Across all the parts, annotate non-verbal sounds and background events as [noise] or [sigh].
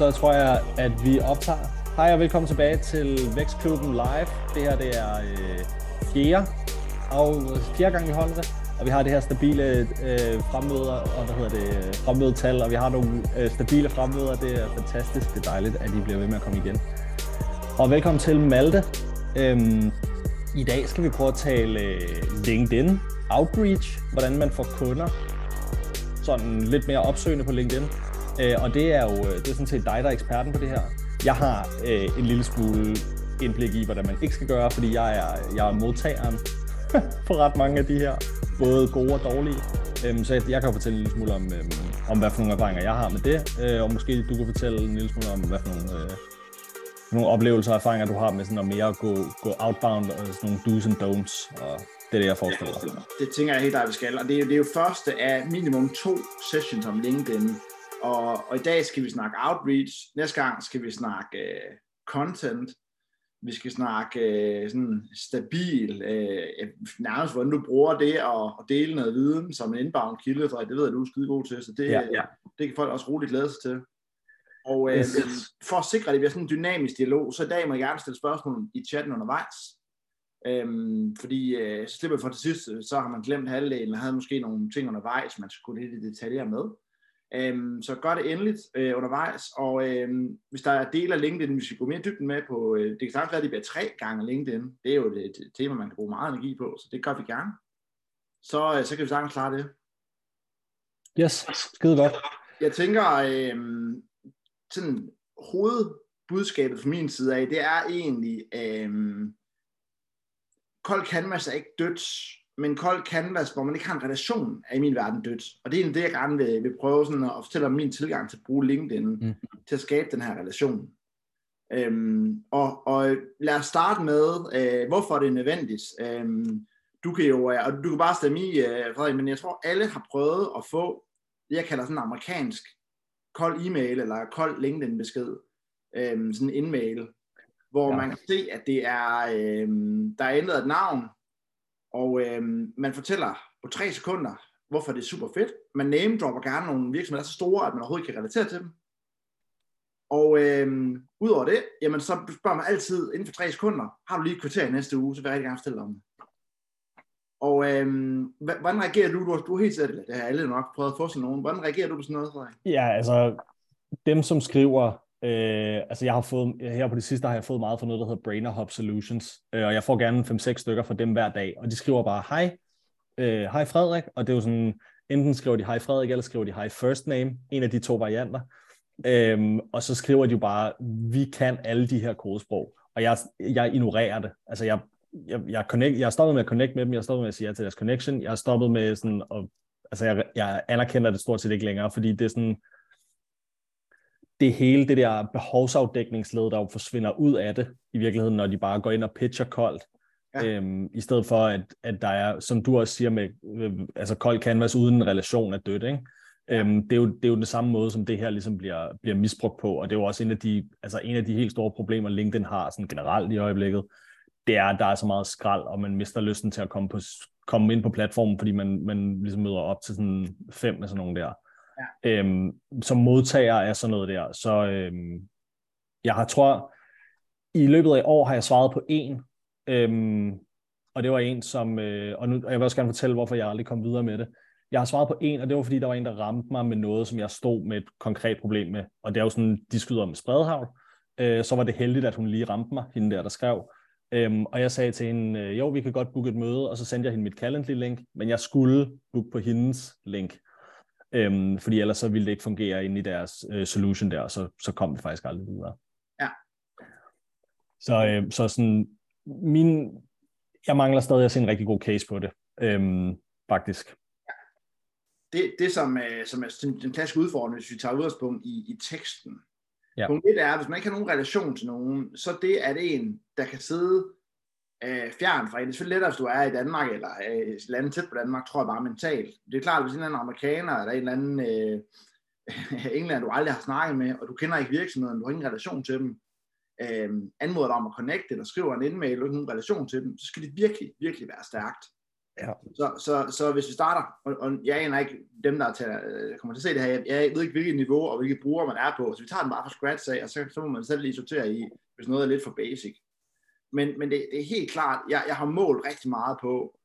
Så tror jeg, at vi optager. Hej og velkommen tilbage til Vækstklubben Live. Det her det er øh, fjerde, og fjerde gang vi holder det. Og vi har det her stabile øh, fremmøder, og hvad hedder det, øh, fremmødetal, og vi har nogle øh, stabile fremmøder. Det er fantastisk, det er dejligt, at I bliver ved med at komme igen. Og velkommen til Malte. Øhm, I dag skal vi prøve at tale øh, LinkedIn, outreach, hvordan man får kunder, sådan lidt mere opsøgende på LinkedIn. Øh, og det er jo øh, det er sådan set dig, der er eksperten på det her. Jeg har øh, en lille smule indblik i, hvordan man ikke skal gøre, fordi jeg er, jeg er modtageren [laughs] på ret mange af de her, både gode og dårlige. Øhm, så jeg, jeg kan fortælle en lille smule om, øhm, om, hvad for nogle erfaringer jeg har med det, øh, og måske du kan fortælle en lille smule om, hvad for nogle, øh, nogle oplevelser og erfaringer, du har med sådan at mere gå, gå outbound og sådan nogle do's and don'ts, og det er det, jeg forestiller mig. Det tænker jeg helt, dig, vi skal, og det er, det er jo første af minimum to sessions om LinkedIn, og, og i dag skal vi snakke outreach, næste gang skal vi snakke uh, content, vi skal snakke uh, sådan stabil, uh, nærmest hvordan du bruger det og, og dele noget viden som en inbound kilde, for det ved jeg, du er skide god til, så det, ja, ja. det kan folk også roligt glæde sig til. Og uh, yes. for at sikre, at det bliver sådan en dynamisk dialog, så i dag må jeg gerne stille spørgsmål i chatten undervejs. Øhm, fordi øh, så slipper for til sidst, så har man glemt halvdelen, og havde måske nogle ting undervejs, man skulle lidt i detaljer med. Øhm, så gør det endeligt øh, undervejs, og øhm, hvis der er dele af LinkedIn, vi skal gå mere dybden med på, øh, det kan sagtens være, at det bliver tre gange LinkedIn. Det er jo et, et tema, man kan bruge meget energi på, så det gør vi gerne. Så, øh, så kan vi sagtens klare det. Yes, skide godt. Jeg tænker, øh, sådan hovedbudskabet fra min side af, det er egentlig, øh, kold canvas er ikke dødt, men kold canvas, hvor man ikke har en relation, er i min verden dødt. Og det er det, jeg gerne vil, vil prøve sådan at fortælle om min tilgang til at bruge LinkedIn, mm. til at skabe den her relation. Øhm, og, og lad os starte med, øh, hvorfor det er nødvendigt. Øhm, du kan jo, og du kan bare stemme i, øh, Frederik, men jeg tror, alle har prøvet at få det, jeg kalder sådan en amerikansk kold e-mail, eller kold LinkedIn-besked, øhm, sådan en in-mail, hvor ja. man kan se, at det er, øh, der er ændret et navn, og øh, man fortæller på tre sekunder, hvorfor det er super fedt. Man name dropper gerne nogle virksomheder så store, at man overhovedet kan relatere til dem. Og øh, udover det, jamen så spørger man altid inden for tre sekunder, har du lige et kvarter i næste uge, så vil jeg rigtig gerne fortælle dig om det. Og øh, hvordan reagerer du? Du har, du har helt sikkert, det har alle nok prøvet at få sådan nogen. Hvordan reagerer du på sådan noget, Frederik? Ja, altså dem, som skriver Øh, altså jeg har fået, her på det sidste har jeg fået meget for noget, der hedder Brainer Hub Solutions, øh, og jeg får gerne 5-6 stykker fra dem hver dag, og de skriver bare, hej, øh, hej Frederik, og det er jo sådan, enten skriver de hej Frederik, eller skriver de hej first name, en af de to varianter, øh, og så skriver de jo bare, vi kan alle de her kodesprog, og jeg, jeg ignorerer det, altså jeg, jeg, jeg, connect, jeg har stoppet med at connect med dem, jeg har stoppet med at sige ja til deres connection, jeg har stoppet med sådan, at, altså jeg, jeg anerkender det stort set ikke længere, fordi det er sådan, det hele det der behovsafdækningsled, der jo forsvinder ud af det i virkeligheden, når de bare går ind og pitcher koldt. Ja. Øhm, I stedet for, at, at der er, som du også siger med, øh, altså kold canvas uden en relation er dødt, ikke? Øhm, det, er jo, det er jo den samme måde, som det her ligesom bliver, bliver misbrugt på, og det er jo også en af de, altså en af de helt store problemer, LinkedIn har sådan generelt i øjeblikket, det er, at der er så meget skrald, og man mister lysten til at komme, på, komme ind på platformen, fordi man, man ligesom møder op til sådan fem med sådan nogle der. Ja. Øhm, som modtager af sådan noget der. Så øhm, jeg har tror, i løbet af år har jeg svaret på en, øhm, og det var en, som, øh, og, nu, og jeg vil også gerne fortælle, hvorfor jeg aldrig kom videre med det. Jeg har svaret på en, og det var fordi, der var en, der ramte mig med noget, som jeg stod med et konkret problem med. Og det er jo sådan, de skyder om spredhavl. Øh, så var det heldigt, at hun lige ramte mig, hende der, der skrev. Øhm, og jeg sagde til hende, øh, jo, vi kan godt booke et møde, og så sendte jeg hende mit Calendly-link, men jeg skulle booke på hendes link. Øhm, fordi ellers så ville det ikke fungere inde i deres øh, solution der, og så, så kom det faktisk aldrig videre. Ja. Så, øh, så sådan, min, jeg mangler stadig at se en rigtig god case på det, øhm, faktisk. Ja. Det, det som, øh, som er den klassiske udfordring, hvis vi tager udgangspunkt i, i teksten. Ja. Punkt 1 er, hvis man ikke har nogen relation til nogen, så det at en, der kan sidde øh, fjern fra en. Det er selvfølgelig lettere, hvis du er i Danmark, eller øh, et land tæt på Danmark, tror jeg bare mentalt. Det er klart, hvis en eller anden amerikaner, eller en eller anden øh, [laughs] englænder, du aldrig har snakket med, og du kender ikke virksomheden, du har ingen relation til dem, øh, anmoder dig om at connecte, eller skriver en indmail, du har ingen relation til dem, så skal det virkelig, virkelig være stærkt. Ja. Så, så, så hvis vi starter, og, og jeg aner ikke dem, der tager, øh, kommer til at se det her, jeg, jeg ved ikke, hvilket niveau og hvilke bruger man er på, så vi tager den bare fra scratch af, og så, så må man selv lige sortere i, hvis noget er lidt for basic. Men, men det, det er helt klart, jeg, jeg har målt rigtig meget på,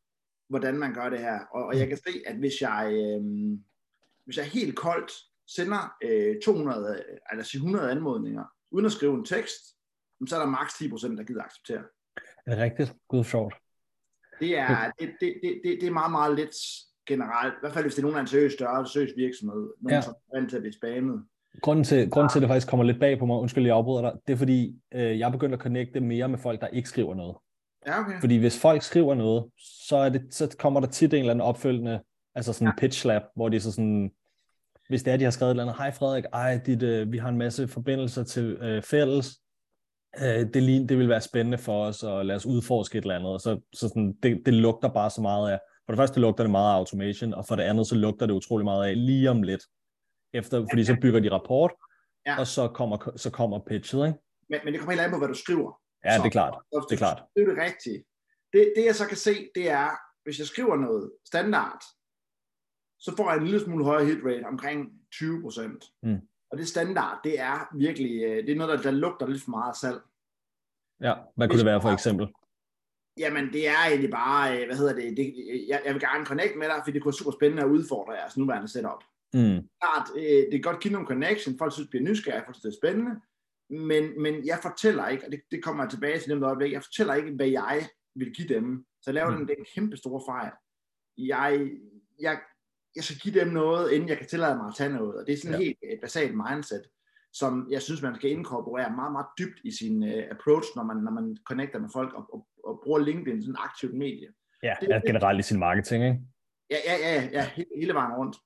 hvordan man gør det her, og, og jeg kan se, at hvis jeg, øh, hvis jeg helt koldt sender øh, 200, eller 100 anmodninger, uden at skrive en tekst, så er der maks 10%, der gider acceptere. Er det rigtigt? Gud sjovt. Det er, det, det, det, det, det er meget, meget lidt generelt. I hvert fald, hvis det er nogen af en seriøs større, seriøs virksomhed. Nogen, ja. som er vant til at blive spammet. Grunden til, grunden til, at det faktisk kommer lidt bag på mig, undskyld, jeg afbryder dig, det er fordi, øh, jeg er begyndt at connecte mere med folk, der ikke skriver noget. Ja, okay. Fordi hvis folk skriver noget, så, er det, så kommer der tit en eller anden opfølgende, altså sådan en ja. pitch slap, hvor de så sådan, hvis det er, de har skrevet et eller andet, hej Frederik, ej, dit, øh, vi har en masse forbindelser til øh, fælles, øh, det, det vil være spændende for os, og lad os udforske et eller andet. Så, så sådan, det, det lugter bare så meget af, for det første lugter det meget af automation, og for det andet så lugter det utrolig meget af lige om lidt. Efter, fordi så bygger de rapport, ja. og så kommer, så kommer pitchet, ikke? Men, men det kommer helt an på, hvad du skriver. Ja, så, det er klart. Det er klart. Det er det rigtige. Det, det jeg så kan se, det er, hvis jeg skriver noget standard, så får jeg en lille smule højere hit rate, omkring 20 procent. Mm. Og det standard, det er virkelig, øh, det er noget, der, der lugter lidt for meget salg. Ja, hvad kunne det være for eksempel? Jamen, det er egentlig bare, øh, hvad hedder det, det jeg, jeg vil gerne connect med dig, fordi det kunne være super spændende at udfordre jeres nuværende setup. Mm. Klart, øh, det kan godt give nogle connection, folk synes, det bliver nysgerrige, folk synes, det er spændende, men, men jeg fortæller ikke, og det, det kommer jeg tilbage til dem øjeblik, jeg fortæller ikke, hvad jeg vil give dem. Så jeg laver mm. den, den kæmpe store fejl. Jeg, jeg, jeg skal give dem noget, inden jeg kan tillade mig at tage noget. Og det er sådan ja. et helt et basalt mindset, som jeg synes, man skal inkorporere meget, meget dybt i sin uh, approach, når man, når man connecter med folk og, og, og bruger LinkedIn som et aktivt medie. Ja, det, ja generelt i sin marketing, ikke? Ja, ja, ja, ja hele, hele vejen rundt.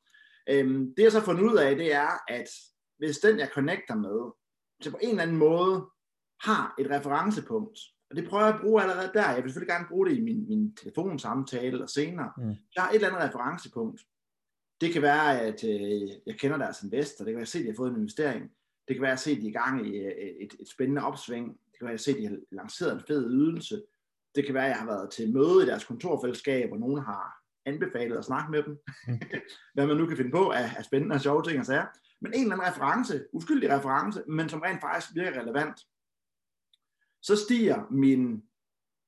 Øhm, det jeg så har fundet ud af, det er, at hvis den, jeg connecter med, så på en eller anden måde har et referencepunkt, og det prøver jeg at bruge allerede der. Jeg vil selvfølgelig gerne bruge det i min, min telefonsamtale og senere. Mm. Jeg har et eller andet referencepunkt, det kan være, at øh, jeg kender deres investor. Det kan være, at jeg at de har fået en investering. Det kan være, at se, at de er i gang i øh, et, et spændende opsving. Det kan være, at se, at de har lanceret en fed ydelse. Det kan være, at jeg har været til møde i deres kontorfællesskab, og nogen har anbefalet at snakke med dem. Mm. [laughs] Hvad man nu kan finde på af, af spændende og sjove ting og sager. Men en eller anden reference, uskyldig reference, men som rent faktisk virker relevant. Så stiger min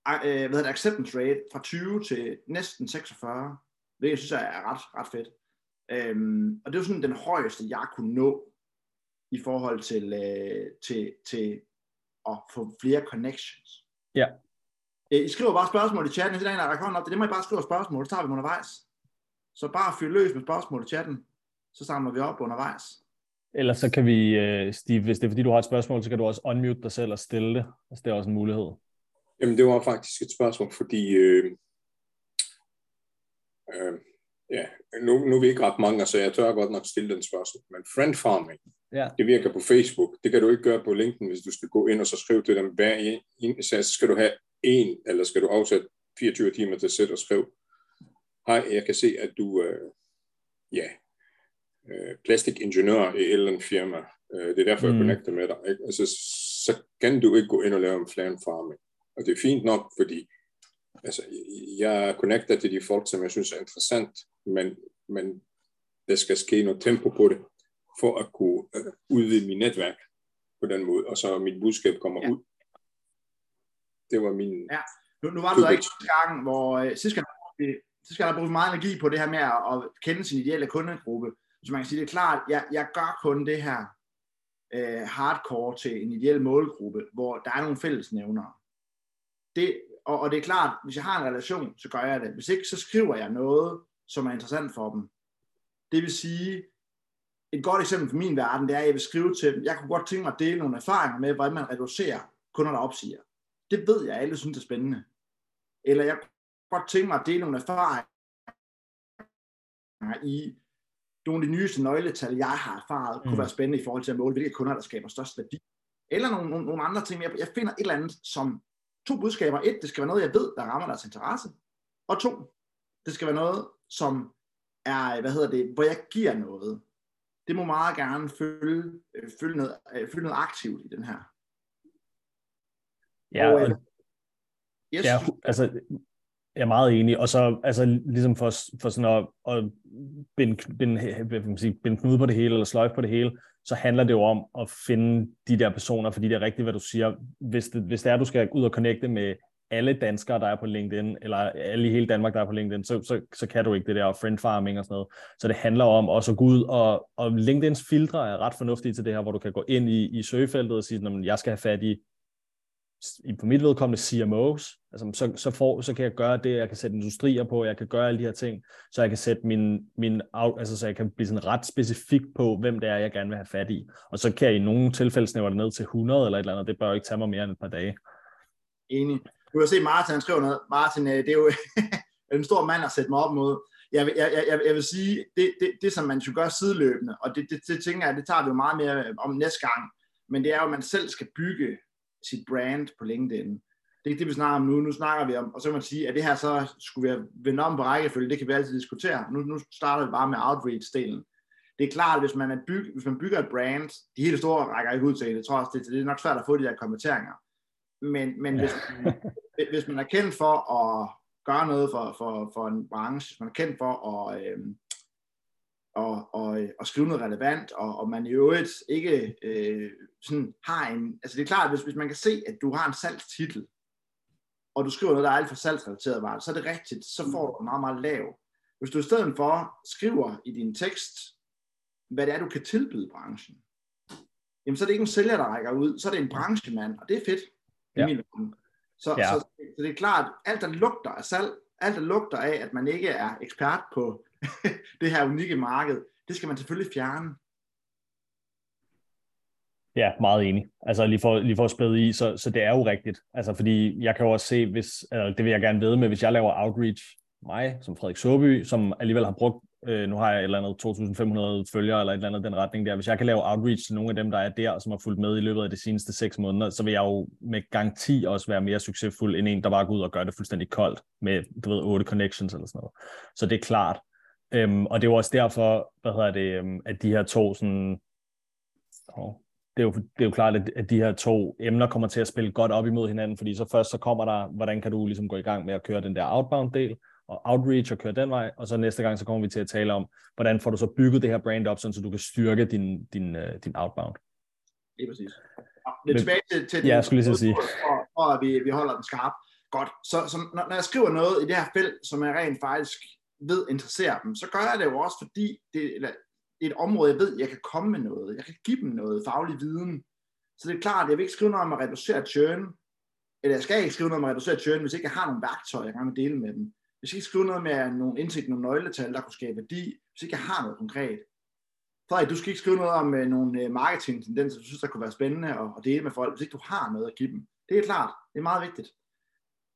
øh, hvad hedder det, acceptance rate fra 20 til næsten 46, Det jeg synes er ret, ret fedt. Øhm, og det var sådan den højeste, jeg kunne nå i forhold til, øh, til, til at få flere connections. Ja. Øh, I skriver bare spørgsmål i chatten, hvis der er en, der rækker op. Det er det, I bare skriver spørgsmål, så tager vi undervejs. Så bare fyr løs med spørgsmål i chatten, så samler vi op undervejs. Ellers så kan vi, øh, Steve, hvis det er fordi, du har et spørgsmål, så kan du også unmute dig selv og stille det. Altså, det er også en mulighed. Jamen, det var faktisk et spørgsmål, fordi øh, øh, ja, nu, nu er vi ikke ret mange, så jeg tør godt nok stille den spørgsmål. Men friend farming, ja. det virker på Facebook. Det kan du ikke gøre på LinkedIn, hvis du skal gå ind og så skrive til dem hver en, så skal du have en, eller skal du afsætte 24 timer til at sætte og skrive. Hej, jeg kan se, at du øh, ja, øh, plastikingeniør i et eller andet firma. Øh, det er derfor, mm. jeg connecter med dig. Ikke? Altså, så kan du ikke gå ind og lave en friend farming. Og det er fint nok, fordi altså, jeg connecter til de folk, som jeg synes er interessant, men, men der skal ske noget tempo på det, for at kunne øh, udvide mit netværk på den måde, og så mit budskab kommer ja. ud. Det var min... Ja. Nu, nu var det ikke gang, hvor øh, sidste gang, så skal der bruge meget energi på det her med at, kende sin ideelle kundegruppe. Så man kan sige, det er klart, jeg, jeg gør kun det her øh, hardcore til en ideel målgruppe, hvor der er nogle fællesnævnere. Det, og, og det er klart, hvis jeg har en relation, så gør jeg det. Hvis ikke, så skriver jeg noget, som er interessant for dem. Det vil sige, et godt eksempel fra min verden, det er, at jeg vil skrive til dem, jeg kunne godt tænke mig at dele nogle erfaringer med, hvordan man reducerer kunder, der opsiger. Det ved jeg, alle synes er spændende. Eller jeg kunne godt tænke mig at dele nogle erfaringer i nogle af de nyeste nøgletal, jeg har erfaret, kunne mm. være spændende i forhold til at måle, hvilke kunder, der skaber størst værdi. Eller nogle, nogle, nogle andre ting. Jeg, jeg finder et eller andet, som to budskaber. Et, det skal være noget, jeg ved, der rammer deres interesse. Og to, det skal være noget, som er, hvad hedder det, hvor jeg giver noget. Det må meget gerne følge, øh, følge, noget, øh, følge noget aktivt i den her. Ja, og, og, yes. ja altså, Jeg er meget enig, og så altså, ligesom for, for sådan at, at binde, binde, sige, binde knude på det hele, eller sløjfe på det hele, så handler det jo om at finde de der personer, fordi det er rigtigt, hvad du siger. Hvis det, hvis det er, du skal ud og connecte med alle danskere, der er på LinkedIn, eller alle i hele Danmark, der er på LinkedIn, så, så, så kan du ikke det der friend farming og sådan noget. Så det handler om også at gå ud, og, og LinkedIns filtre er ret fornuftige til det her, hvor du kan gå ind i, i søgefeltet og sige, at jeg skal have fat i, i på mit vedkommende CMOs, altså, så, så, får, så kan jeg gøre det, jeg kan sætte industrier på, jeg kan gøre alle de her ting, så jeg kan sætte min, min altså så jeg kan blive sådan ret specifik på, hvem det er, jeg gerne vil have fat i. Og så kan jeg i nogle tilfælde snævre det ned til 100 eller et eller andet, det bør jo ikke tage mig mere end et par dage. Enig. Du har set Martin, han skriver noget. Martin, øh, det er jo [laughs] en stor mand at sætte mig op mod. Jeg, jeg, jeg, jeg vil sige, det, det, det som man skal gøre sideløbende, og det, det, det tænker jeg, det tager vi jo meget mere om næste gang, men det er jo, at man selv skal bygge sit brand på LinkedIn. Det er ikke det, vi snakker om nu. Nu snakker vi om, og så kan man sige, at det her så skulle vi have vendt om på rækkefølge, det kan vi altid diskutere. Nu, nu starter vi bare med outreach-delen. Det er klart, at hvis man, er byg, hvis man bygger et brand, de helt store rækker ikke ud til det, tror jeg også, det, det er nok svært at få de der konverteringer. Men, men ja. hvis, man, hvis man er kendt for at gøre noget for, for, for en branche, hvis man er kendt for at, øh, og, og, og skrive noget relevant, og, og man i øvrigt ikke øh, sådan har en, altså det er klart, hvis, hvis man kan se, at du har en salgstitel, og du skriver noget, der er alt for salgsrelateret, så er det rigtigt, så får du en meget, meget lav. Hvis du i stedet for skriver i din tekst, hvad det er, du kan tilbyde branchen, jamen så er det ikke en sælger, der rækker ud, så er det en branchemand, og det er fedt. Ja. I min så, ja. så, så det er klart, alt der lugter af salg, alt der lugter af, at man ikke er ekspert på [laughs] det her unikke marked, det skal man selvfølgelig fjerne. Ja, meget enig. Altså lige for, lige for at spæde i, så, så det er jo rigtigt. Altså fordi jeg kan jo også se, hvis, altså, det vil jeg gerne vide med, hvis jeg laver outreach, mig som Frederik Søby, som alligevel har brugt øh, nu har jeg et eller andet 2.500 følgere eller et eller andet den retning der. Hvis jeg kan lave outreach til nogle af dem, der er der, som har fulgt med i løbet af de seneste seks måneder, så vil jeg jo med garanti også være mere succesfuld end en, der bare går ud og gør det fuldstændig koldt med, du ved, otte connections eller sådan noget. Så det er klart. Øhm, og det er jo også derfor, hvad hedder det, øhm, at de her to sådan, oh, det er, jo, det er jo klart, at de her to emner kommer til at spille godt op imod hinanden, fordi så først så kommer der, hvordan kan du ligesom gå i gang med at køre den der outbound del, og outreach og køre den vej, og så næste gang, så kommer vi til at tale om, hvordan får du så bygget det her brand op, sådan, så du kan styrke din, din, uh, din outbound. Det er præcis. Lidt tilbage til, til ja, jeg skulle lige sige. For, for at vi, vi holder den skarp. Godt. Så, så når, når jeg skriver noget i det her felt, som jeg rent faktisk ved interesserer dem, så gør jeg det jo også, fordi det, eller, er et område, jeg ved, jeg kan komme med noget. Jeg kan give dem noget faglig viden. Så det er klart, jeg vil ikke skrive noget om at reducere churn, eller jeg skal ikke skrive noget om at reducere churn, hvis ikke jeg har nogle værktøjer, jeg kan dele med dem. Hvis jeg ikke skrive noget med nogle indsigt, nogle nøgletal, der kunne skabe værdi, hvis ikke jeg har noget konkret. Frederik, du skal ikke skrive noget om øh, nogle øh, marketing-tendenser, du synes, der kunne være spændende at dele med folk, hvis ikke du har noget at give dem. Det er klart, det er meget vigtigt.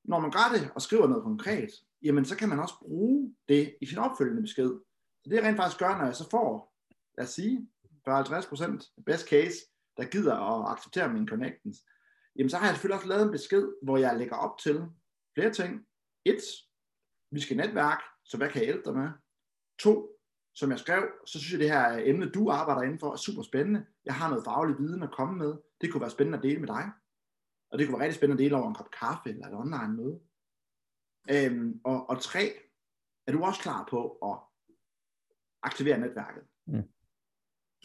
Når man gør det og skriver noget konkret, jamen så kan man også bruge det i sin opfølgende besked. Så det jeg rent faktisk gør, når jeg så får, lad os sige, 40-50% best case, der gider at acceptere mine connections, jamen så har jeg selvfølgelig også lavet en besked, hvor jeg lægger op til flere ting. Et, vi skal netværk, så hvad kan jeg hjælpe dig med? To, som jeg skrev, så synes jeg, det her emne, du arbejder indenfor, er super spændende. Jeg har noget faglig viden at komme med. Det kunne være spændende at dele med dig. Og det kunne være rigtig spændende at dele over en kop kaffe eller et online møde. Øhm, og, og tre, er du også klar på at aktivere netværket? Mm.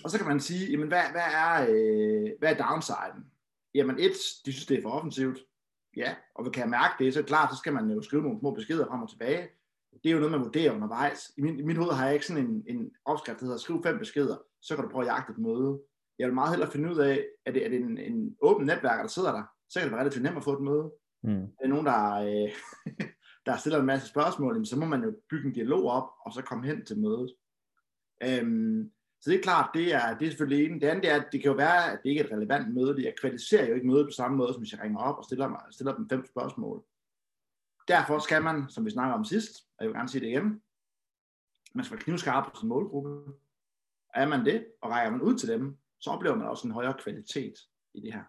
Og så kan man sige, jamen hvad, hvad, er, øh, hvad er downsiden? Jamen et, de synes det er for offensivt. Ja, og kan jeg mærke det, så det klart, så skal man jo skrive nogle små beskeder frem og tilbage. Det er jo noget, man vurderer undervejs. I min, i min hoved har jeg ikke sådan en, en opskrift, der hedder skriv fem beskeder, så kan du prøve at jagte et møde. Jeg vil meget hellere finde ud af, at det er det en, en åben netværk, der sidder der, så kan det være relativt nemt at få et møde. Mm. Det er nogen, der, øh, [laughs] der stiller en masse spørgsmål, så må man jo bygge en dialog op, og så komme hen til mødet. Øhm, så det er klart, det er, det er selvfølgelig en. Det andet er, at det kan jo være, at det ikke er et relevant møde. Jeg kvalificerer jo ikke mødet på samme måde, som hvis jeg ringer op og stiller, mig, stiller dem fem spørgsmål. Derfor skal man, som vi snakker om sidst, og jeg vil gerne sige det igen, man skal være knivskarp på sin målgruppe. Er man det, og rækker man ud til dem, så oplever man også en højere kvalitet i det her.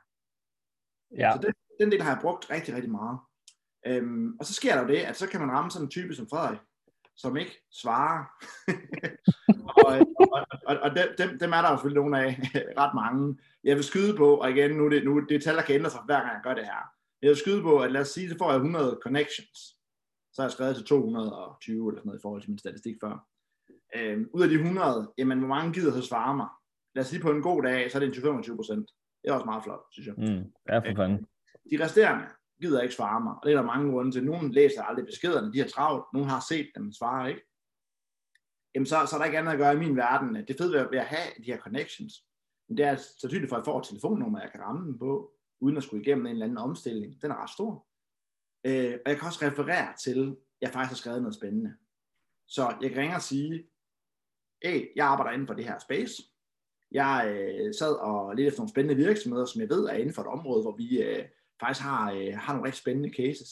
Ja. Så den, den del har jeg brugt rigtig, rigtig meget. Øhm, og så sker der jo det, at så kan man ramme sådan en type som Frederik, som ikke svarer. [laughs] og, og, og, og dem, dem er der jo selvfølgelig nogle af, [laughs] ret mange. Jeg vil skyde på, og igen, nu er det, nu, det tal, der kan ændre sig hver gang jeg gør det her. Jeg vil skyde på, at lad os sige, så får jeg 100 connections. så har jeg skrevet til 220 eller sådan noget i forhold til min statistik før. Øh, ud af de 100, jamen hvor mange gider så svare mig? Lad os sige på en god dag, så er det 25 procent. Det er også meget flot, synes jeg. Mm, ja, for fanden. Øh, de resterende gider ikke svare mig, og det er der mange grunde til. Nogle læser aldrig beskederne, de har travlt. Nogle har set dem, men svarer ikke. Jamen så, så er der ikke andet at gøre i min verden. Det fede ved at have de her connections, men det er altså sandsynligt for, at jeg får et telefonnummer, jeg kan ramme dem på, uden at skulle igennem en eller anden omstilling. Den er ret stor. Øh, og jeg kan også referere til, at jeg faktisk har skrevet noget spændende. Så jeg kan ringe og sige, hey, jeg arbejder inden for det her space. Jeg øh, sad og lidt efter nogle spændende virksomheder, som jeg ved er inden for et område, hvor vi øh, faktisk har, øh, har nogle rigtig spændende cases.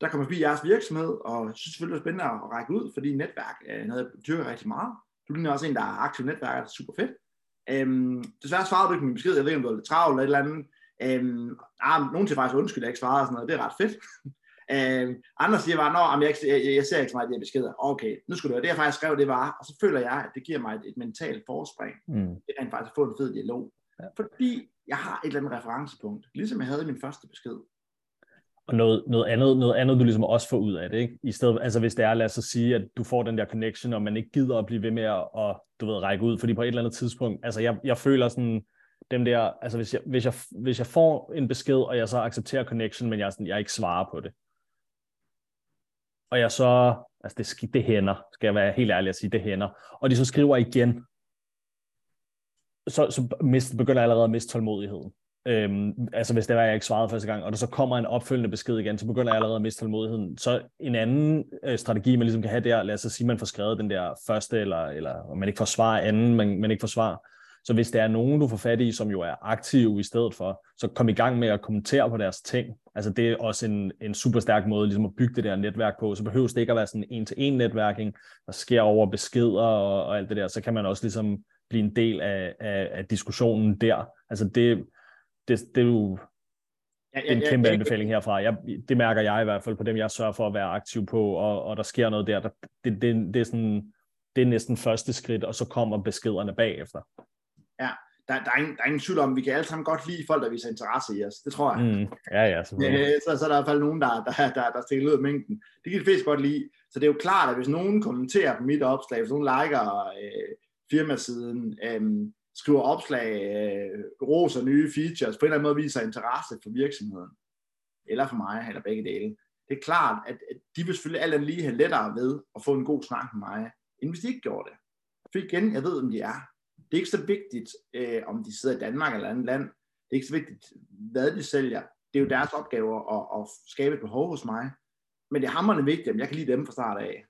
Der kommer forbi jeres virksomhed, og synes selvfølgelig, det er spændende at række ud, fordi netværk er noget, jeg dyrker rigtig meget. Du ligner også en, der er aktiv netværk, det er super fedt. Øhm, desværre svarede du ikke min besked, jeg ved ikke, om du var lidt travlt eller et eller andet. Øhm, ah, nogen til faktisk undskyld, jeg ikke svarede og sådan noget, det er ret fedt. [laughs] øhm, andre siger bare, at jeg, jeg, jeg, ser ikke så meget de her beskeder. Okay, nu skulle du det jeg faktisk skrev, det var, og så føler jeg, at det giver mig et, et mentalt forspring. Mm. Det er faktisk at få en fed dialog. Ja. Fordi jeg har et eller andet referencepunkt, ligesom jeg havde i min første besked. Og noget, noget, andet, noget andet, du ligesom også får ud af det, ikke? I stedet, altså hvis det er, lad os sige, at du får den der connection, og man ikke gider at blive ved med at, og, du ved, række ud, fordi på et eller andet tidspunkt, altså jeg, jeg føler sådan, dem der, altså hvis jeg, hvis, jeg, hvis jeg får en besked, og jeg så accepterer connection, men jeg, sådan, jeg ikke svarer på det, og jeg så, altså det, det hænder, skal jeg være helt ærlig at sige, det hænder, og de så skriver igen, så, så mist, begynder jeg allerede at miste tålmodigheden. Øhm, altså hvis det var, jeg ikke svarede første gang, og der så kommer en opfølgende besked igen, så begynder jeg allerede at miste tålmodigheden. Så en anden øh, strategi, man ligesom kan have der, lad os sige, man får skrevet den der første, eller, eller man ikke får svar anden, men man ikke får svar. Så hvis der er nogen, du får fat i, som jo er aktive i stedet for, så kom i gang med at kommentere på deres ting. Altså det er også en, en super stærk måde ligesom at bygge det der netværk på. Så behøves det ikke at være sådan en til en netværking, der sker over beskeder og, og alt det der. Så kan man også ligesom blive en del af, af, af diskussionen der. Altså det, det, det er jo ja, ja, en kæmpe ja, anbefaling herfra. Jeg, det mærker jeg i hvert fald på dem, jeg sørger for at være aktiv på, og, og der sker noget der. der det, det, det, er sådan, det er næsten første skridt, og så kommer beskederne bagefter. Ja, der, der, er ingen, der er ingen tvivl om, vi kan alle sammen godt lide folk, der viser interesse i os. Det tror jeg. Mm, ja, ja, selvfølgelig. så, så er der i hvert fald nogen, der, der, der, der stikker ud af mængden. Det kan de flest godt lide. Så det er jo klart, at hvis nogen kommenterer på mit opslag, hvis nogen liker øh, firmasiden, øh, skriver opslag, øh, roser nye features, på en eller anden måde viser interesse for virksomheden, eller for mig, eller begge dele. Det er klart, at, at de vil selvfølgelig alt lige have lettere ved at få en god snak med mig, end hvis de ikke gjorde det. For igen, jeg ved, hvem de er. Det er ikke så vigtigt, øh, om de sidder i Danmark eller andet land. Det er ikke så vigtigt, hvad de sælger. Det er jo deres opgave at, at skabe et behov hos mig. Men det er hammerende vigtigt, at jeg kan lide dem fra start af.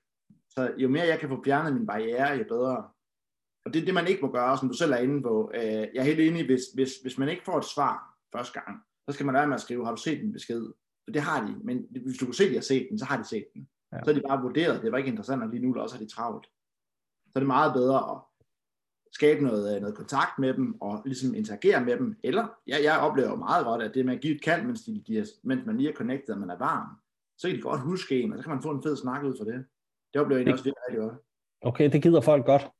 Så jo mere jeg kan få fjernet min barriere, jo bedre. Og det er det, man ikke må gøre, som du selv er inde på. Øh, jeg er helt enig, hvis, hvis, hvis man ikke får et svar første gang, så skal man være med at skrive, har du set den besked? For det har de, men hvis du kan se, at de har set den, så har de set den. Ja. Så er de bare vurderet, det var ikke interessant, og lige nu også har de travlt. Så er det meget bedre at skabe noget, øh, noget kontakt med dem, og ligesom interagere med dem. Eller, ja, jeg oplever meget godt, at det med at give et kald, mens, de, de mens man lige er connected, og man er varm, så kan de godt huske en, og så kan man få en fed snak ud for det. Det oplever jeg også virkelig godt. Okay, det gider folk godt.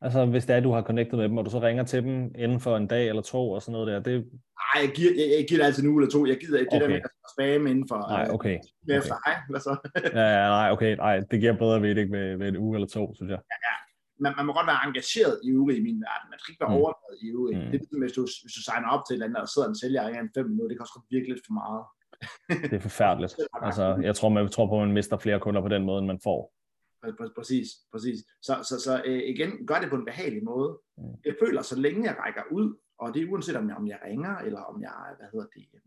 Altså, hvis det er, du har connectet med dem, og du så ringer til dem inden for en dag eller to og sådan noget der, det... Nej, jeg giver, jeg, jeg giver det altid en uge eller to. Jeg gider ikke okay. det der med at spam inden for... Nej, okay. Øh, efter, okay. hvad så? [laughs] ja, ja, nej, okay. Nej, det giver bedre ved det med, med en uge eller to, synes jeg. Ja, ja. Man, man må godt være engageret i uge i min verden. Man skal ikke være mm. overdrevet i uge. Mm. Det er ligesom, hvis du, hvis du signer op til et eller andet, og sidder en sælger i fem minutter, det kan også virke lidt for meget. det er forfærdeligt. [laughs] Altså, jeg tror, man tror på, at man mister flere kunder på den måde, end man får. Præcis, præcis. Så, så, så øh, igen, gør det på en behagelig måde. Mm. Jeg føler, så længe jeg rækker ud, og det er uanset om jeg, om jeg ringer, eller om jeg, hvad hedder det, øh,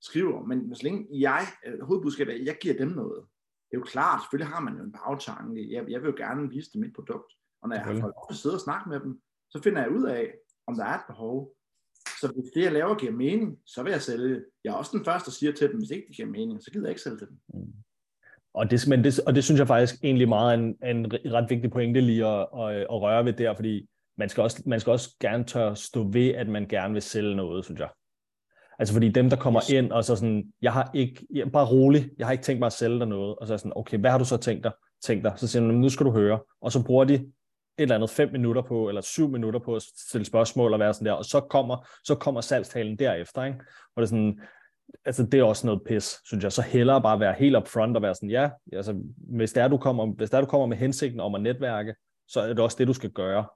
skriver, men så længe jeg, øh, hovedbudskabet er, jeg giver dem noget. Det er jo klart, selvfølgelig har man jo en bagtanke. Jeg, jeg vil jo gerne vise dem mit produkt. Og når jeg har fået at sidde og snakke med dem, så finder jeg ud af, om der er et behov. Så hvis det, jeg laver, giver mening, så vil jeg sælge. Jeg er også den første, der siger til dem, hvis ikke det giver mening, så gider jeg ikke sælge til dem. Mm. Og det, men det, og det synes jeg faktisk egentlig meget er en, en ret vigtig pointe lige at, at, at røre ved der, fordi man skal, også, man skal også gerne tør stå ved, at man gerne vil sælge noget, synes jeg. Altså fordi dem, der kommer yes. ind og så sådan, jeg har ikke, jeg, bare rolig, jeg har ikke tænkt mig at sælge dig noget, og så er sådan, okay, hvad har du så tænkt dig? Tænkt dig? Så siger de, nu skal du høre. Og så bruger de et eller andet fem minutter på, eller syv minutter på at stille spørgsmål og være sådan der, og så kommer, så kommer salgstalen derefter, ikke? Og det er sådan, altså det er også noget pis, synes jeg. Så hellere bare være helt upfront og være sådan, ja, altså hvis det er, du kommer, hvis det er, du kommer med hensigten om at netværke, så er det også det, du skal gøre.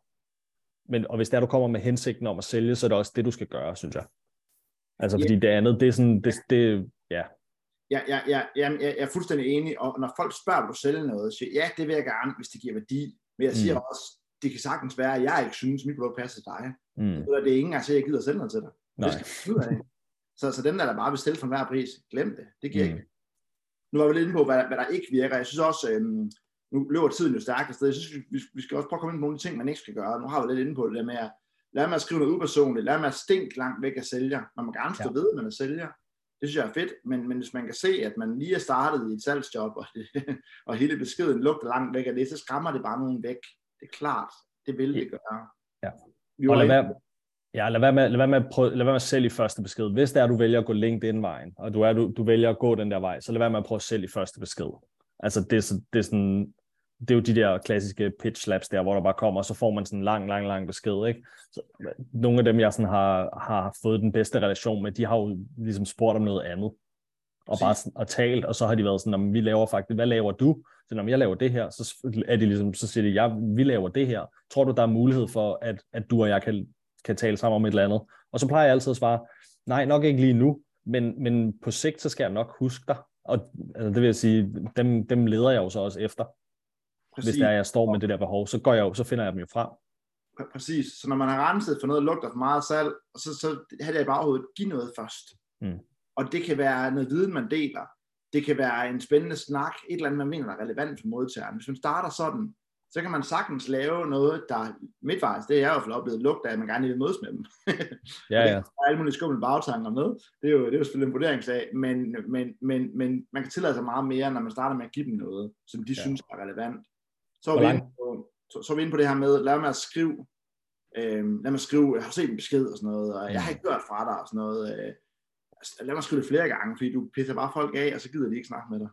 Men, og hvis det er, du kommer med hensigten om at sælge, så er det også det, du skal gøre, synes jeg. Altså, fordi yeah. det andet, det er sådan, det, det ja. Ja, ja, ja, ja, jeg er fuldstændig enig, og når folk spørger, om du sælger noget, så siger ja, det vil jeg gerne, hvis det giver værdi. Men jeg siger mm. også, det kan sagtens være, at jeg ikke synes, mit produkt passer til dig. Mm. Det er ingen gang, jeg gider at sælge noget til dig. Nej. Det skal. Så, så dem, der, der bare stille for hver pris, glem det. Det giver mm. ikke. Nu var vi lidt inde på, hvad, hvad der ikke virker. Jeg synes også, øhm, nu løber tiden jo stærkt afsted. Jeg synes, vi, vi skal også prøve at komme ind på nogle ting, man ikke skal gøre. Nu har vi lidt inde på det der med at lad mig at skrive noget upersonligt, lad mig at stink langt væk af sælger. Man må gerne stå ja. ved, at man er sælger. Det synes jeg er fedt, men, men hvis man kan se, at man lige er startet i et salgsjob, og, det, [laughs] og hele beskeden lugter langt væk af det, så skræmmer det bare nogen væk. Det er klart, det vil det gøre. Ja. Og lad være, ja, lad være, med, lad være med at prøve, lad være med at sælge i første besked. Hvis det er, at du vælger at gå LinkedIn-vejen, og du, er, du, du vælger at gå den der vej, så lad være med at prøve at sælge i første besked. Altså, det er, det er sådan, det er jo de der klassiske pitch slaps der, hvor der bare kommer, og så får man sådan en lang, lang, lang besked, ikke? Så, nogle af dem, jeg sådan har, har fået den bedste relation med, de har jo ligesom spurgt om noget andet, og bare sådan, og talt, og så har de været sådan, vi laver faktisk, hvad laver du? Så når jeg laver det her, så er de ligesom, så siger de, ja, vi laver det her. Tror du, der er mulighed for, at, at du og jeg kan, kan tale sammen om et eller andet? Og så plejer jeg altid at svare, nej, nok ikke lige nu, men, men på sigt, så skal jeg nok huske dig. Og altså, det vil jeg sige, dem, dem leder jeg jo så også efter. Præcis. Hvis der jeg står med det der behov, så går jeg jo, så finder jeg dem jo frem. Præcis. Så når man har renset for noget, lugter for meget salg, så, så havde jeg bare at give noget først. Mm. Og det kan være noget viden, man deler. Det kan være en spændende snak, et eller andet, man mener, der er relevant for modtageren. Hvis man starter sådan, så kan man sagtens lave noget, der midtvejs, det er jeg i hvert fald oplevet, lugter, at man gerne vil mødes med dem. [laughs] Ja, ja. der er alle mulige skumle bagtanker med. Det er jo, det er jo selvfølgelig en vurderingssag, men, men, men, men man kan tillade sig meget mere, når man starter med at give dem noget, som de ja. synes er relevant. Så er, vi inde på, så, så er vi inde på det her med, lad mig at skrive, øh, lad mig skrive, jeg har set en besked og sådan noget, og jeg har ikke hørt fra dig og sådan noget. Øh, altså, lad mig skrive det flere gange, fordi du pisser bare folk af, og så gider de ikke snakke med dig.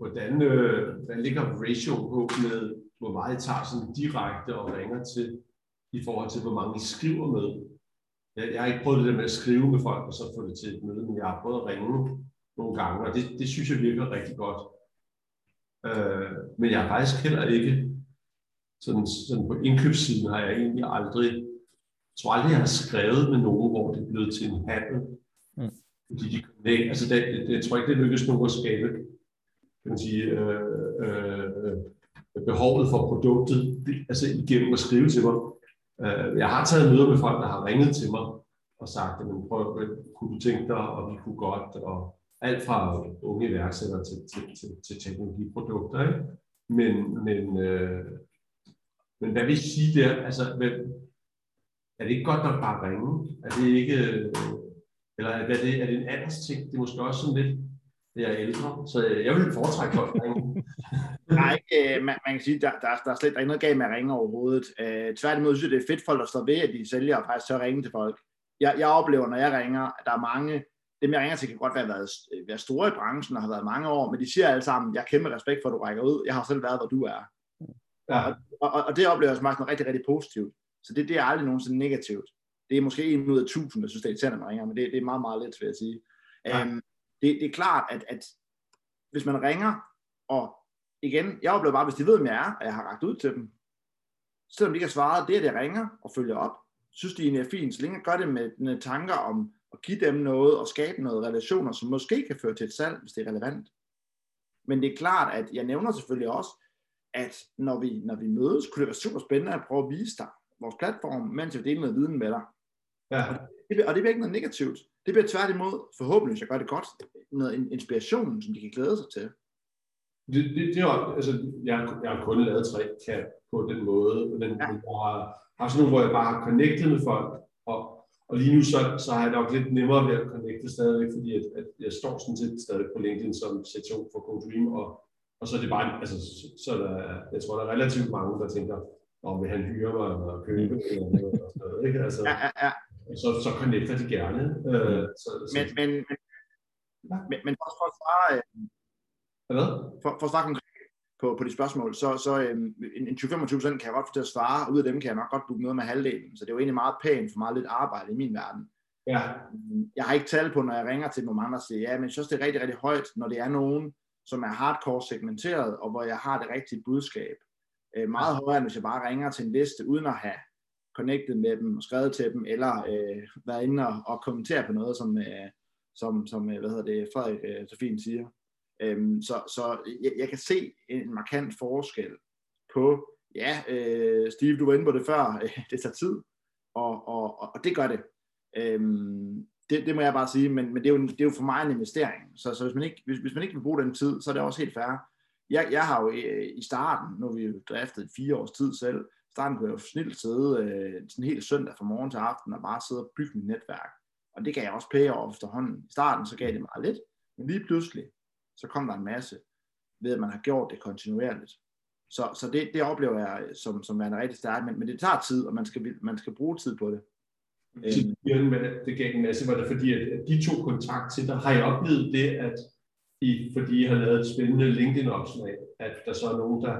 Hvordan, øh, hvordan ligger ratio på med, hvor meget I tager sådan direkte og ringer til, i forhold til, hvor mange I skriver med? Jeg, jeg har ikke prøvet det der med at skrive med folk, og så få det til et møde, men jeg har prøvet at ringe nogle gange, og det, det synes jeg virker rigtig godt. Øh, men jeg har faktisk heller ikke, sådan, sådan på indkøbssiden har jeg egentlig aldrig, jeg tror aldrig, jeg har skrevet med nogen, hvor det er blevet til en handel. Mm. Fordi de, nej, altså det, det, jeg tror ikke, det lykkes nogen at skabe kan man sige, øh, øh, behovet for produktet, altså igennem at skrive til mig. Øh, jeg har taget møder med folk, der har ringet til mig og sagt, at prøv, kunne du tænke dig, og vi kunne godt, og alt fra unge iværksættere til, til, til, til teknologiprodukter. Ikke? Men, men, øh, men hvad vil I sige der? Altså, hvad, er det ikke godt nok bare at ringe? Er det ikke, øh, eller er det, er det en andens ting? Det er måske også sådan lidt, det er ældre, så jeg vil foretrække folk at ringe. [laughs] Nej, øh, man, man kan sige, der, der, der er slet der er ikke noget galt med at ringe overhovedet. Øh, tværtimod synes jeg, det er fedt folk, der står ved, at de sælger og faktisk tør ringe til folk. Jeg, jeg oplever, når jeg ringer, at der er mange, dem jeg ringer til kan godt være, været, være store i branchen og har været mange år, men de siger alle sammen, jeg har kæmpe respekt for, at du rækker ud. Jeg har selv været, hvor du er. Ja. Og, og, og, det oplever jeg som noget rigtig, rigtig positivt. Så det, det er aldrig nogensinde negativt. Det er måske en ud af tusind, der synes, det er irriterende, man ringer, men det, det er meget, meget let, vil jeg sige. Ja. Um, det, det er klart, at, at hvis man ringer, og igen, jeg oplever bare, hvis de ved, hvem jeg er, og jeg har ragt ud til dem, selvom de ikke har svaret, det er, at jeg ringer og følger op, synes de egentlig er fint, så længe jeg gør det med, med tanker om, og give dem noget og skabe noget relationer, som måske kan føre til et salg, hvis det er relevant. Men det er klart, at jeg nævner selvfølgelig også, at når vi, når vi mødes, kunne det være super spændende at prøve at vise dig vores platform, mens jeg deler noget viden med dig. Ja. Og, det, og det bliver ikke noget negativt. Det bliver tværtimod, forhåbentlig, hvis jeg gør det godt, noget inspiration, som de kan glæde sig til. Det, det, det er altså, jeg, jeg har kun lavet tre kan på den måde, men ja. jeg har, har sådan nogle, hvor jeg bare har connectet med folk, og og lige nu så, så har jeg nok lidt nemmere ved at connecte stadigvæk, fordi at, at jeg står sådan set stadig på LinkedIn som CTO for GoDream, og, og så er det bare, altså, så, så der, jeg tror, der er relativt mange, der tænker, om vil han hyre mig eller købe mm. eller noget, og sådan noget, ikke? Altså, ja, ja, ja. Så, så connecter de gerne. Øh, så, så, men, men, men, men for, for at svare, Hvad? For, for at svare konkret på, på de spørgsmål, så, så øhm, en, en 20-25% kan jeg godt få til at svare, ud af dem kan jeg nok godt booke noget med halvdelen, så det er jo egentlig meget pænt for meget lidt arbejde i min verden. Ja. Jeg har ikke tal på, når jeg ringer til nogle andre, siger, ja, men jeg synes, det er rigtig, rigtig højt, når det er nogen, som er hardcore segmenteret, og hvor jeg har det rigtige budskab. Øh, meget højere, end hvis jeg bare ringer til en liste, uden at have connectet med dem og skrevet til dem, eller øh, været inde og, og kommentere på noget, som, øh, som, som øh, hvad hedder det, Frederik øh, så fint siger. Øhm, så så jeg, jeg kan se en markant forskel på, ja, øh, Steve, du var inde på det før, øh, [laughs] det tager tid, og, og, og, og det gør det. Øhm, det, det må jeg bare sige, men, men det, er jo, det er jo for mig en investering. Så, så hvis, man ikke, hvis, hvis man ikke vil bruge den tid, så er det også helt fair. Jeg, jeg har jo øh, i starten, nu har vi jo driftet fire års tid selv, starten kunne jeg jo snilt sidde øh, sådan helt søndag fra morgen til aften og bare sidde og bygge mit netværk. Og det gav jeg også pære over efterhånden. I starten så gav det meget lidt, men lige pludselig, så kom der en masse ved, at man har gjort det kontinuerligt. Så, så det, det oplever jeg som, som er rigtig stærkt, men, men det tager tid, og man skal, man skal bruge tid på det. Øhm. Det gav en masse, var det fordi, at de to kontakt til dig, har jeg oplevet det, at I, fordi I har lavet et spændende LinkedIn-opslag, at der så er nogen, der,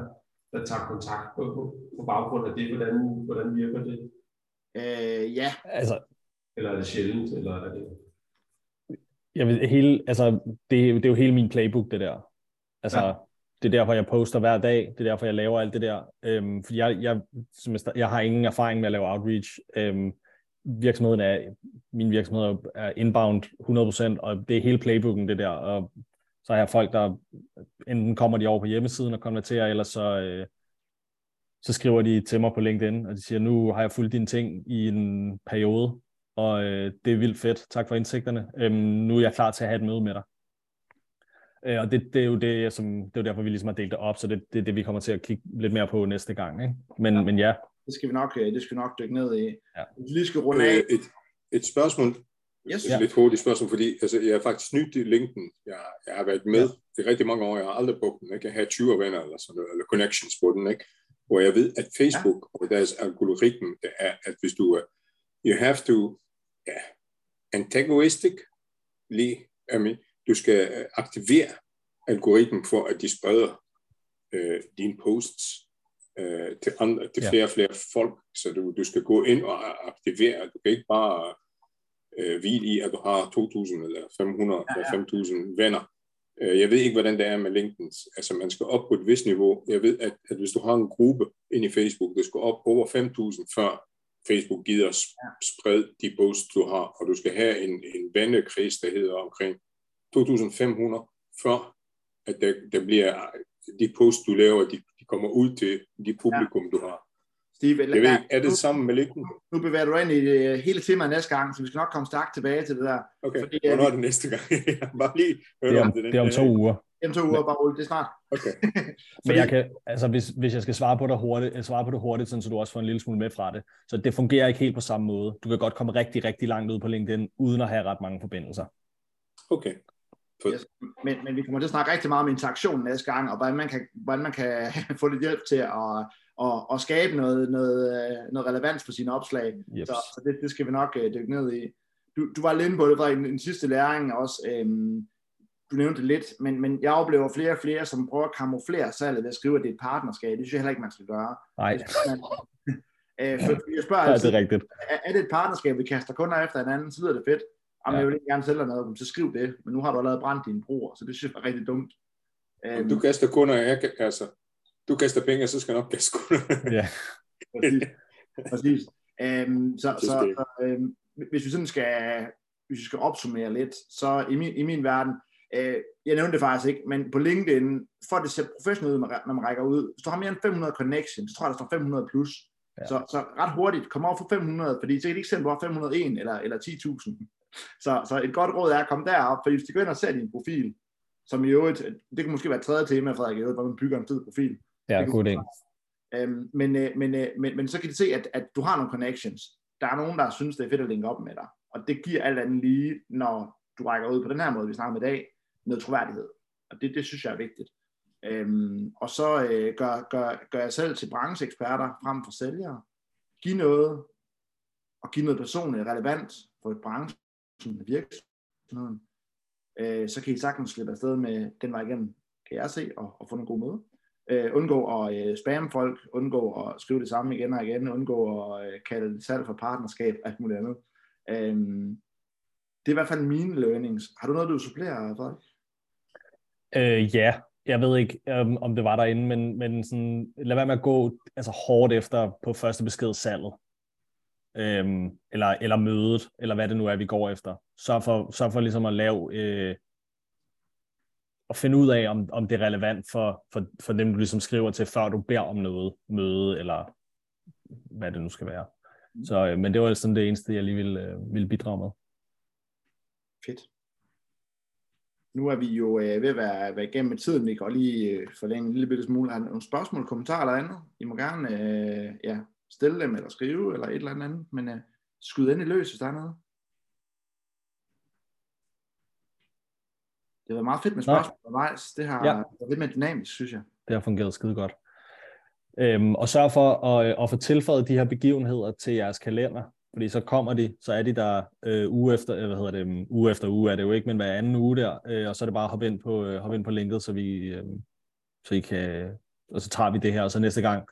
der tager kontakt på, på, på baggrund af det. Hvordan, hvordan virker det? Øh, ja. Altså, eller er det sjældent, eller er det... Jeg ved, hele, altså, det, det er jo hele min playbook, det der. Altså, ja. det er derfor, jeg poster hver dag. Det er derfor, jeg laver alt det der. Øhm, fordi jeg, jeg, som jeg, jeg har ingen erfaring med at lave outreach. Øhm, virksomheden er, min virksomhed er inbound 100%, og det er hele playbooken, det der. Og så har jeg folk, der enten kommer de over på hjemmesiden og konverterer, eller så, øh, så skriver de til mig på LinkedIn, og de siger, nu har jeg fulgt dine ting i en periode, og øh, det er vildt fedt. Tak for indsigterne. Øhm, nu er jeg klar til at have et møde med dig. Øh, og det, det er jo det, som, det er jo derfor, vi ligesom har delt det op, så det, det er det, vi kommer til at kigge lidt mere på næste gang. Ikke? Men, ja. men ja. Det skal vi nok, øh, det skal vi nok dykke ned i. Ja. Vi lige skal runde af. Et, et spørgsmål. Yes. Et lidt hurtigt spørgsmål, fordi altså, jeg er faktisk nyt i LinkedIn. Jeg, jeg har været med ja. i rigtig mange år. Jeg har aldrig brugt den. Ikke? Jeg har 20 venner eller, sådan noget, eller connections på den. Ikke? Hvor jeg ved, at Facebook ja. og deres algoritme, det er, at hvis du er, you have to ja, antagonistic, lige, I mean, du skal øh, aktivere algoritmen for, at de spreder øh, dine posts øh, til, andre, til flere og flere folk, så du, du skal gå ind og aktivere, du kan ikke bare øh, hvile i, at du har 2.000 eller 500 ja, ja. eller 5.000 venner. Øh, jeg ved ikke, hvordan det er med LinkedIn. Altså, man skal op på et vist niveau. Jeg ved, at, at hvis du har en gruppe ind i Facebook, du skal op over 5.000, før Facebook gider at sprede de posts, du har, og du skal have en, en vennekreds, der hedder omkring 2.500, før at der, der bliver de posts, du laver, de, de kommer ud til de publikum, ja. du har. Steve, jeg ved ikke, er det samme med LinkedIn? Nu bevæger du ind i det hele temaet næste gang, så vi skal nok komme stærkt tilbage til det der. Okay, fordi, hvornår er det næste gang? [laughs] bare lige det er om, det, det er om to uger. Om to uger, bare rulle det snart. Okay. [laughs] Men jeg kan, altså hvis, hvis jeg skal svare på det hurtigt, svare på det hurtigt, sådan, så du også får en lille smule med fra det. Så det fungerer ikke helt på samme måde. Du kan godt komme rigtig, rigtig langt ud på LinkedIn, uden at have ret mange forbindelser. Okay. Yes. Men, men vi kommer til at snakke rigtig meget om interaktion næste gang, og hvordan man kan, hvordan man kan [laughs] få lidt hjælp til at, at, at skabe noget, noget, noget relevans for sine opslag. Yep. Så, så det, det skal vi nok uh, dykke ned i. Du, du var lidt inde på det, var en, en sidste læring også. Øhm, du nævnte det lidt, men, men jeg oplever flere og flere, som prøver at kamuflere salget ved at skrive, at det er et partnerskab. Det synes jeg heller ikke, man skal gøre. Nej. Man, [laughs] øh, for jeg spørger altid, ja, det er, rigtigt. Er, er det et partnerskab, vi kaster kunder efter hinanden, så lyder det fedt. Jamen, ja. jeg vil ikke gerne sælge dig noget, så skriv det. Men nu har du allerede brændt dine broer, så det synes jeg er rigtig dumt. Um, du kaster kunder, jeg, altså, du kaster penge, så skal jeg nok kaste kunder. ja. Præcis. Præcis. Um, så, så, så um, hvis vi sådan skal, hvis vi skal opsummere lidt, så i min, i min verden, uh, jeg nævnte det faktisk ikke, men på LinkedIn, for at det ser professionelt ud, når man rækker ud, hvis du har mere end 500 connections, så tror jeg, der står 500 plus. Ja. Så, så ret hurtigt, kom over for 500, fordi så kan de ikke se, at du har 501 eller, eller 10.000. Så, så et godt råd er at komme derop, for hvis du går ind og ser din profil, som i øvrigt, det kan måske være et tredje tema, Frederik, i øvrigt, hvor man bygger en fed profil. Ja, god idé. Øhm, men, øh, men, øh, men, men så kan de se, at, at du har nogle connections. Der er nogen, der synes, det er fedt at linke op med dig. Og det giver alt andet lige, når du rækker ud på den her måde, vi snakker med i dag, noget troværdighed. Og det, det synes jeg er vigtigt. Øhm, og så øh, gør, gør, gør jeg selv til brancheeksperter frem for sælgere. Giv noget, og give noget personligt relevant for et branche, som virksomheden. Øh, så kan I sagtens slippe afsted med den vej igennem, kan jeg se, og, og få en god møde. Øh, undgå at øh, spamme folk, undgå at skrive det samme igen og igen, undgå at øh, kalde det salg for partnerskab, alt muligt andet. Øh, Det er i hvert fald mine learnings. Har du noget, du supplerer, Frederik? Øh, ja, jeg ved ikke, øhm, om det var derinde, men, men sådan, lad være med at gå altså, hårdt efter på første besked salget. Øhm, eller, eller mødet, eller hvad det nu er, vi går efter. Så for, så for ligesom at lave, øh, at finde ud af, om, om det er relevant for, for, for dem, du ligesom skriver til, før du beder om noget, møde, eller hvad det nu skal være. Mm. Så, øh, men det var sådan det eneste, jeg lige ville, øh, ville bidrage med. Fedt. Nu er vi jo øh, ved at være, være igennem med tiden. Vi kan lige øh, forlænge en lille bitte smule. Har nogle spørgsmål, kommentarer eller andet? I må gerne øh, ja, stille dem, eller skrive, eller et eller andet. Men øh, skyd endelig løs, hvis der er noget. Det været meget fedt med spørgsmål undervejs. Det har ja. været lidt mere dynamisk, synes jeg. Det har fungeret skide godt. Øhm, og sørg for at, at få tilføjet de her begivenheder til jeres kalender, fordi så kommer de, så er de der øh, uge efter, øh, hvad hedder det, um, uge efter uge er det jo ikke, men hver anden uge der, øh, og så er det bare at hoppe ind på, øh, hoppe ind på linket, så vi, øh, så I kan, og så tager vi det her, og så næste gang,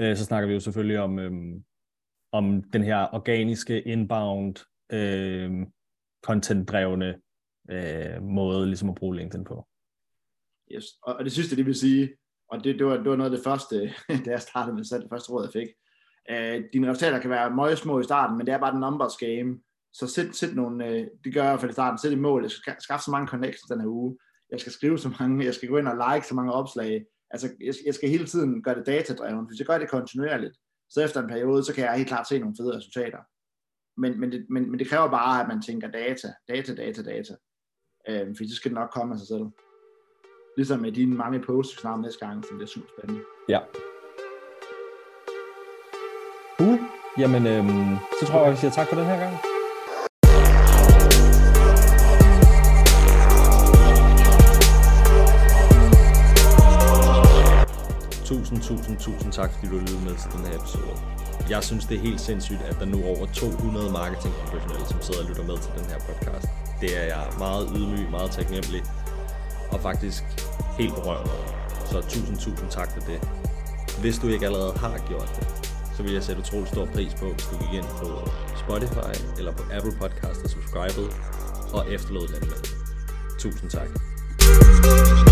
øh, så snakker vi jo selvfølgelig om, øh, om den her organiske inbound, øh, content-drevne øh, måde ligesom at bruge LinkedIn på. Yes. Og, og det sidste, det vil sige, og det, det, var, det var noget af det første, [laughs] da jeg startede med det første råd, jeg fik. Øh, dine resultater kan være meget små i starten, men det er bare den numbers game. Så sæt, sæt nogle, øh, det gør jeg i hvert fald i starten, sæt et mål. Jeg skal skaffe så mange connections den her uge. Jeg skal skrive så mange, jeg skal gå ind og like så mange opslag. Altså, jeg, jeg skal hele tiden gøre det datadrevet. Hvis jeg gør det kontinuerligt, så efter en periode, så kan jeg helt klart se nogle fede resultater. Men, men, det, men, men det kræver bare, at man tænker data, data, data, data. Øh, fordi så skal det nok komme af sig selv. Ligesom med dine mange posts, vi snakker næste gang, som det er super spændende. Ja. Cool. Jamen, øhm, så tror jeg, at vi siger tak for den her gang. Tusind, tusind, tusind tak, fordi du lyttede med til den her episode. Jeg synes, det er helt sindssygt, at der nu er over 200 marketingprofessionelle, som sidder og lytter med til den her podcast. Det er jeg meget ydmyg, meget taknemmelig og faktisk helt berørt over. Så tusind, tusind tak for det. Hvis du ikke allerede har gjort det, så vil jeg sætte utrolig stor pris på, hvis du gik ind på Spotify eller på Apple Podcast og subscribede og efterlod den med. Tusind tak.